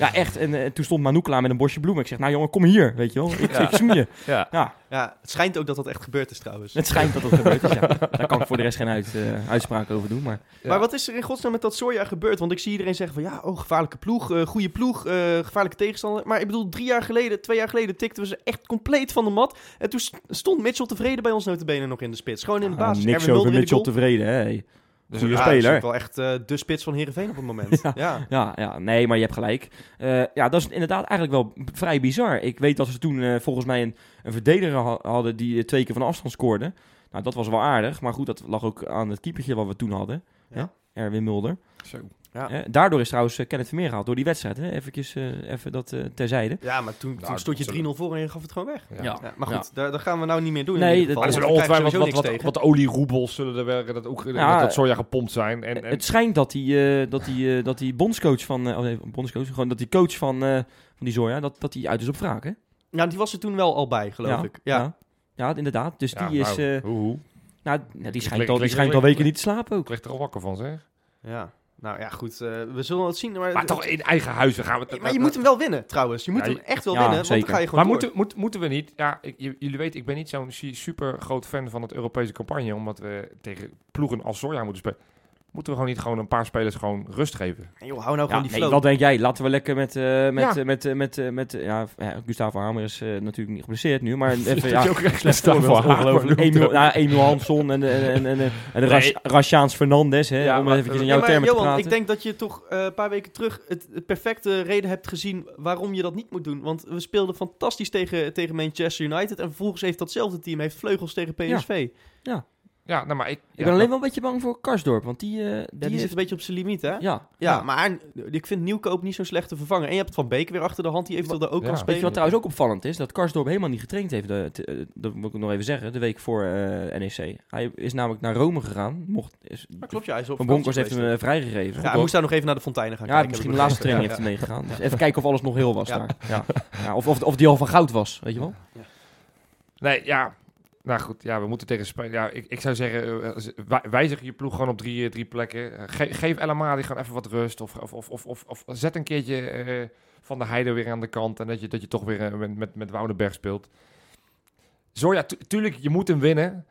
Ja, echt. En eh, toen stond Manu klaar met een bosje bloemen. Ik zeg, nou jongen, kom hier. Weet je wel. Ik, Ja. ik zoen je. Ja. Ja, Ja, het schijnt ook dat dat echt gebeurd is trouwens. het schijnt dat dat gebeurd is. Ja. Daar kan ik voor de rest geen uit, eh, uitspraak over doen. Maar Ja. Maar wat is er in godsnaam met dat Soja gebeurd? Want ik zie iedereen zeggen van ja, oh, gevaarlijke ploeg, eh goede ploeg, eh, gevaarlijke tegenstander. Maar ik bedoel, drie jaar geleden, twee jaar geleden tikten we ze echt compleet van de mat. En toen st- stond Mitchell tevreden bij ons notabene nog in de spits. Gewoon in de Ah, basis. niks Erwin over Mitchell tevreden. Hè? Dus dat speler. is wel echt eh, de spits van Heerenveen op het moment. (laughs) Ja. ja. Ja, ja, nee, maar je hebt gelijk. Eh, ja, dat is inderdaad eigenlijk wel vrij bizar. Ik weet dat ze toen eh, volgens mij een, een verdediger ha- hadden die twee keer van afstand scoorde. Nou, dat was wel aardig. Maar goed, dat lag ook aan het keepertje wat we toen hadden. Ja. Erwin Mulder. Zo. Ja. Eh, daardoor is trouwens eh, Kenneth Vermeer gehaald door die wedstrijd. Hè? Eventjes, eh, even dat eh, terzijde. Ja, maar toen, Nou, toen stond je dat 3-0 voor en je gaf het gewoon weg. Ja. Ja. Ja, maar goed, daar, daar gaan we nou niet meer doen. in Nee, ieder dat-. Maar er zullen ongetwijfeld wat, wat, tegen. wat olieroebels zullen er werken. Dat ook Ja, dat, dat soja gepompt zijn. En, en, Het schijnt dat die, eh, dat die, eh, dat die bondscoach van... eh, oh nee, bondscoach, gewoon dat die coach van, eh, van die Zoya, dat, dat die uit is op wraak, hè? Ja, die was er toen wel al bij, geloof ik. Ja. ja. Ja, inderdaad. Dus ja, die is... nou, eh, nou, nou, die schijnt al, die lig- schijnt lig- al weken niet te slapen ook. Ik lig er al wakker van, zeg. ja. Nou ja, goed. eh, we zullen het zien. Maar, Maar toch in eigen huis dan gaan we het... maar je moet hem wel winnen, trouwens. Je moet Ja, hem echt wel ja, winnen, want dan ga je gewoon Maar moeten, moet, moeten we niet... Ja, ik, jullie weten, ik ben niet zo'n su- super groot fan van het Europese campagne. Omdat we tegen ploegen als Soja moeten spelen. Moeten we gewoon niet gewoon een paar spelers gewoon rust geven? En joh, hou nou Ja, gewoon die nee, flow. wat denk jij? Laten we lekker met, eh, met, Ja. eh, met, eh, met, met, ja, Gustavo Hamer is eh, natuurlijk niet geblesseerd nu, maar (laughs) even, Dat ja, je ook echt slecht Gustavo voorbeeld, Hamer ongelooflijk. Emil, Hansson en, en, en, en, Rashaans Fernandes, hè, Ja, om maar- eventjes in jouw termen te Johan, praten. ik denk dat je toch eh, een paar weken terug het, het perfecte reden hebt gezien waarom je dat niet moet doen. Want we speelden fantastisch tegen, tegen Manchester United en vervolgens heeft datzelfde team heeft vleugels tegen PSV. Ja, Ja, nou, maar ik... ik ben alleen wel een beetje bang voor Karsdorp, want die, eh, die, die, zit een beetje op zijn limiet, hè? Ja, ja, ja. maar ik vind Nieuwkoop niet zo'n slechte vervanger. En je hebt Van Beek weer achter de hand die eventueel daar ook Ja. kan Weet je spelen. wat trouwens ook opvallend is? Dat Karsdorp helemaal niet getraind heeft. De, te- eh, dat moet ik nog even zeggen. De week voor eh, NEC. Hij is namelijk naar Rome gegaan. Mocht, is, Ja, klopt, ja, hij is op Van Bronckhorst heeft hem vrijgegeven. Ja, hij moest daar nog even naar de fonteinen gaan Ja, kijken. misschien heb de laatste training heeft hij meegegaan. Dus even kijken of alles nog heel was Ja. daar. Ja. Ja, of, of, of die al van goud was, weet je wel? Nee, ja. Nou goed, ja, we moeten tegen Spanje. Ja, ik, ik zou zeggen, eh, wij- wijzig je ploeg gewoon op drie, eh, drie plekken. Eh, ge- geef El Amadi gewoon even wat rust. Of, of, of, of, of, zet een keertje eh, Van de Heide weer aan de kant. En dat je, dat je toch weer eh, met, met, met Woudenberg speelt. Zo ja, tu- tuurlijk, je moet hem winnen.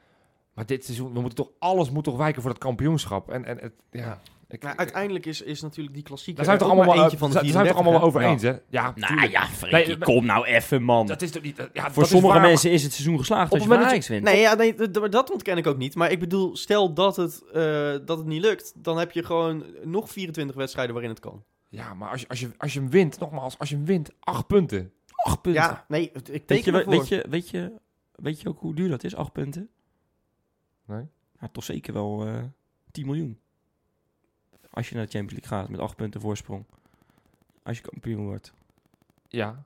Maar dit seizoen, we moeten toch, alles moet toch wijken voor dat kampioenschap. En, en het, ja, Ik, Maar ik- uiteindelijk is, is natuurlijk die klassieke daar zijn we toch allemaal, eentje van de daar zijn toch 34, allemaal over eens, hè? Ja, Nou tuurlijk. ja, Nee, maar- kom nou even, man. Dat is toch niet... Ja, dat Voor is sommige mensen is het seizoen geslaagd Op als je Ajax wint. Nee, ja, nee dat ontken ik ook niet. Maar ik bedoel, stel dat het, eh, dat het niet lukt, dan heb je gewoon nog 24 wedstrijden waarin het kan. Ja, maar als je, als, je, als je hem wint, nogmaals, als je hem wint, acht punten. Acht punten. Ja, nee, ik weet, je, weet, je, weet, je, weet je ook hoe duur dat is, acht punten? Nee. Ja, toch zeker wel eh 10 miljoen. Als je naar de Champions League gaat met acht punten voorsprong. Als je kampioen wordt. Ja.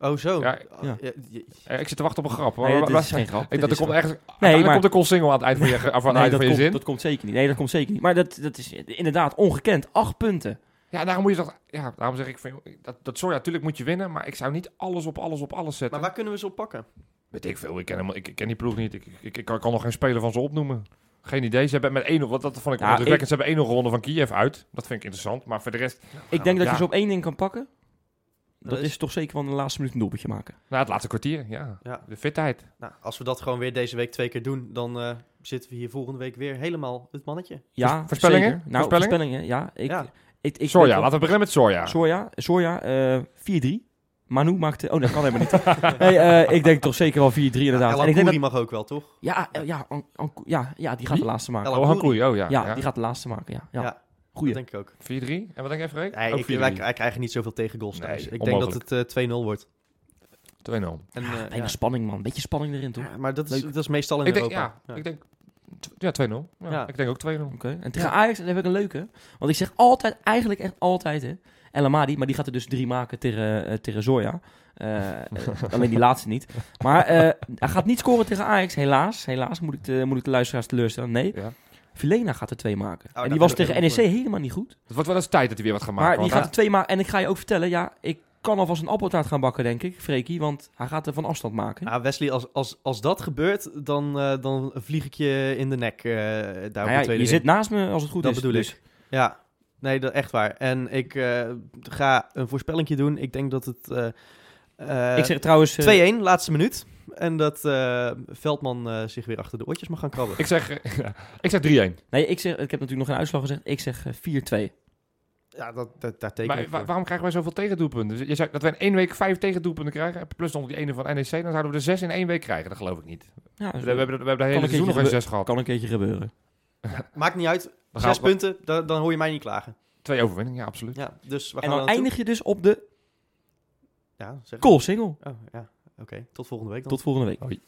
Oh, zo. Ja, Oh, ja. ja, ja. Ik zit te wachten op een grap. Nee, waar- is geen grap. Ik, dat er komt ergens... Nee, maar- komt de single aan het eind van je, af aan het Nee, eind dat van je komt, zin. dat komt zeker niet. Nee, dat komt zeker niet. Maar dat, dat is inderdaad ongekend. Acht punten. Ja, daarom moet je toch... Ja, daarom zeg ik Dat, dat sorry, natuurlijk moet je winnen, maar ik zou niet alles op alles op alles zetten. Maar waar kunnen we ze op pakken? Weet ik veel, ik ken, helemaal, ik, ik ken die ploeg niet. Ik, ik, ik, kan, kan nog geen speler van ze opnoemen. Geen idee. Ze hebben met 1-0, wat dat vond ik Ja, indrukwekkend. Ze hebben 1-0 gewonnen van Kiev uit. Dat vind ik interessant. Maar voor de rest... Ik denk dat ja. je ze op één ding kan pakken. Dat Dat is- is toch zeker van de laatste minuut een doelpuntje maken. Nou, het laatste kwartier, ja. Ja. De fitheid. Nou, als we dat gewoon weer deze week twee keer doen, dan eh, zitten we hier volgende week weer helemaal het mannetje. Ja, voorspellingen? zeker. Nou, Voorspellingen? voorspellingen, ja. Ik, Ja. ik, ik Soja, laten we beginnen met Soja. Soja, Soja eh 4-3. Manu maakte... Oh, dat kan helemaal niet. (laughs) nee, eh, ik denk toch zeker wel 4-3 inderdaad. En ik denk dat, Akouri mag ook wel, toch? ja, ja, An- An- ja, ja, die gaat Wie? de laatste maken. Oh. Hankoei, oh ja. Ja, ja. die gaat de laatste maken, ja. ja. Ja, Goeie. Dat denk ik ook. 4-3. En wat denk je, Freek? Nee, ik, 4-3. wij, wij krijgen niet zoveel tegengoals Nee, thuis. Ik denk dat het eh 2-0 wordt. 2-0. En, Ja, eh, ja. spanning, man. Beetje spanning erin, toch? Ja, maar dat is, Leuk. dat is meestal in Ik denk, Europa. ja, ik denk... Ja, 2-0. Ja, Ja. Ik denk ook 2-0. Oké. En tegen Ajax, dat heb ik een leuke. Want ik zeg altijd, eigenlijk echt altijd, hè. El Amadi, maar die gaat er dus drie maken tegen, eh, tegen Zoya. Eh, alleen die laatste niet. Maar eh, hij gaat niet scoren tegen Ajax, helaas. Helaas moet ik de, moet ik de luisteraars teleurstellen. Nee, Ja. Vilena gaat er twee maken. en daar die was tegen NEC helemaal niet goed. Het wordt wel eens tijd dat hij weer wat gaat maken. maar die gaat er twee maken. En ik ga je ook vertellen, ja, ik kan alvast een appeltaart gaan bakken, denk ik, Freekie. Want hij gaat er van afstand maken. Nou, Wesley, als, als, als dat gebeurt, dan, eh, dan vlieg ik je in de nek daar op Nou de ja, tweede je ring. zit naast me als het goed Dat is. bedoel dus. ik. Ja, nee, dat echt waar. En ik eh, ga een voorspellingje doen. Ik denk dat het eh, eh, ik zeg trouwens... eh, 2-1, laatste minuut. En dat eh, Veldman eh, zich weer achter de oortjes mag gaan krabben. Ik zeg, ik zeg 3-1. nee, ik, zeg, ik heb natuurlijk nog geen uitslag gezegd. Ik zeg eh, 4-2. Ja, dat, dat, daar teken Maar ik waarom krijgen wij zoveel tegendoelpunten? Dus je zei dat wij in één week vijf tegendoelpunten krijgen. Plus nog die ene van NEC. Dan zouden we er zes in één week krijgen. Dat geloof ik niet. Ja, We, hebben, we hebben de hele een seizoen nog geen zes gehad. kan een keertje gebeuren. (laughs) Maakt niet uit. Dan gaan Zes punten, dan, dan hoor je mij niet klagen. Twee overwinningen, ja, absoluut. Ja, dus we En gaan dan er naartoe. eindig je dus op de Ja, zeg. goal single. Oh, ja. Oké, tot volgende week dan. Tot volgende week. Hoi.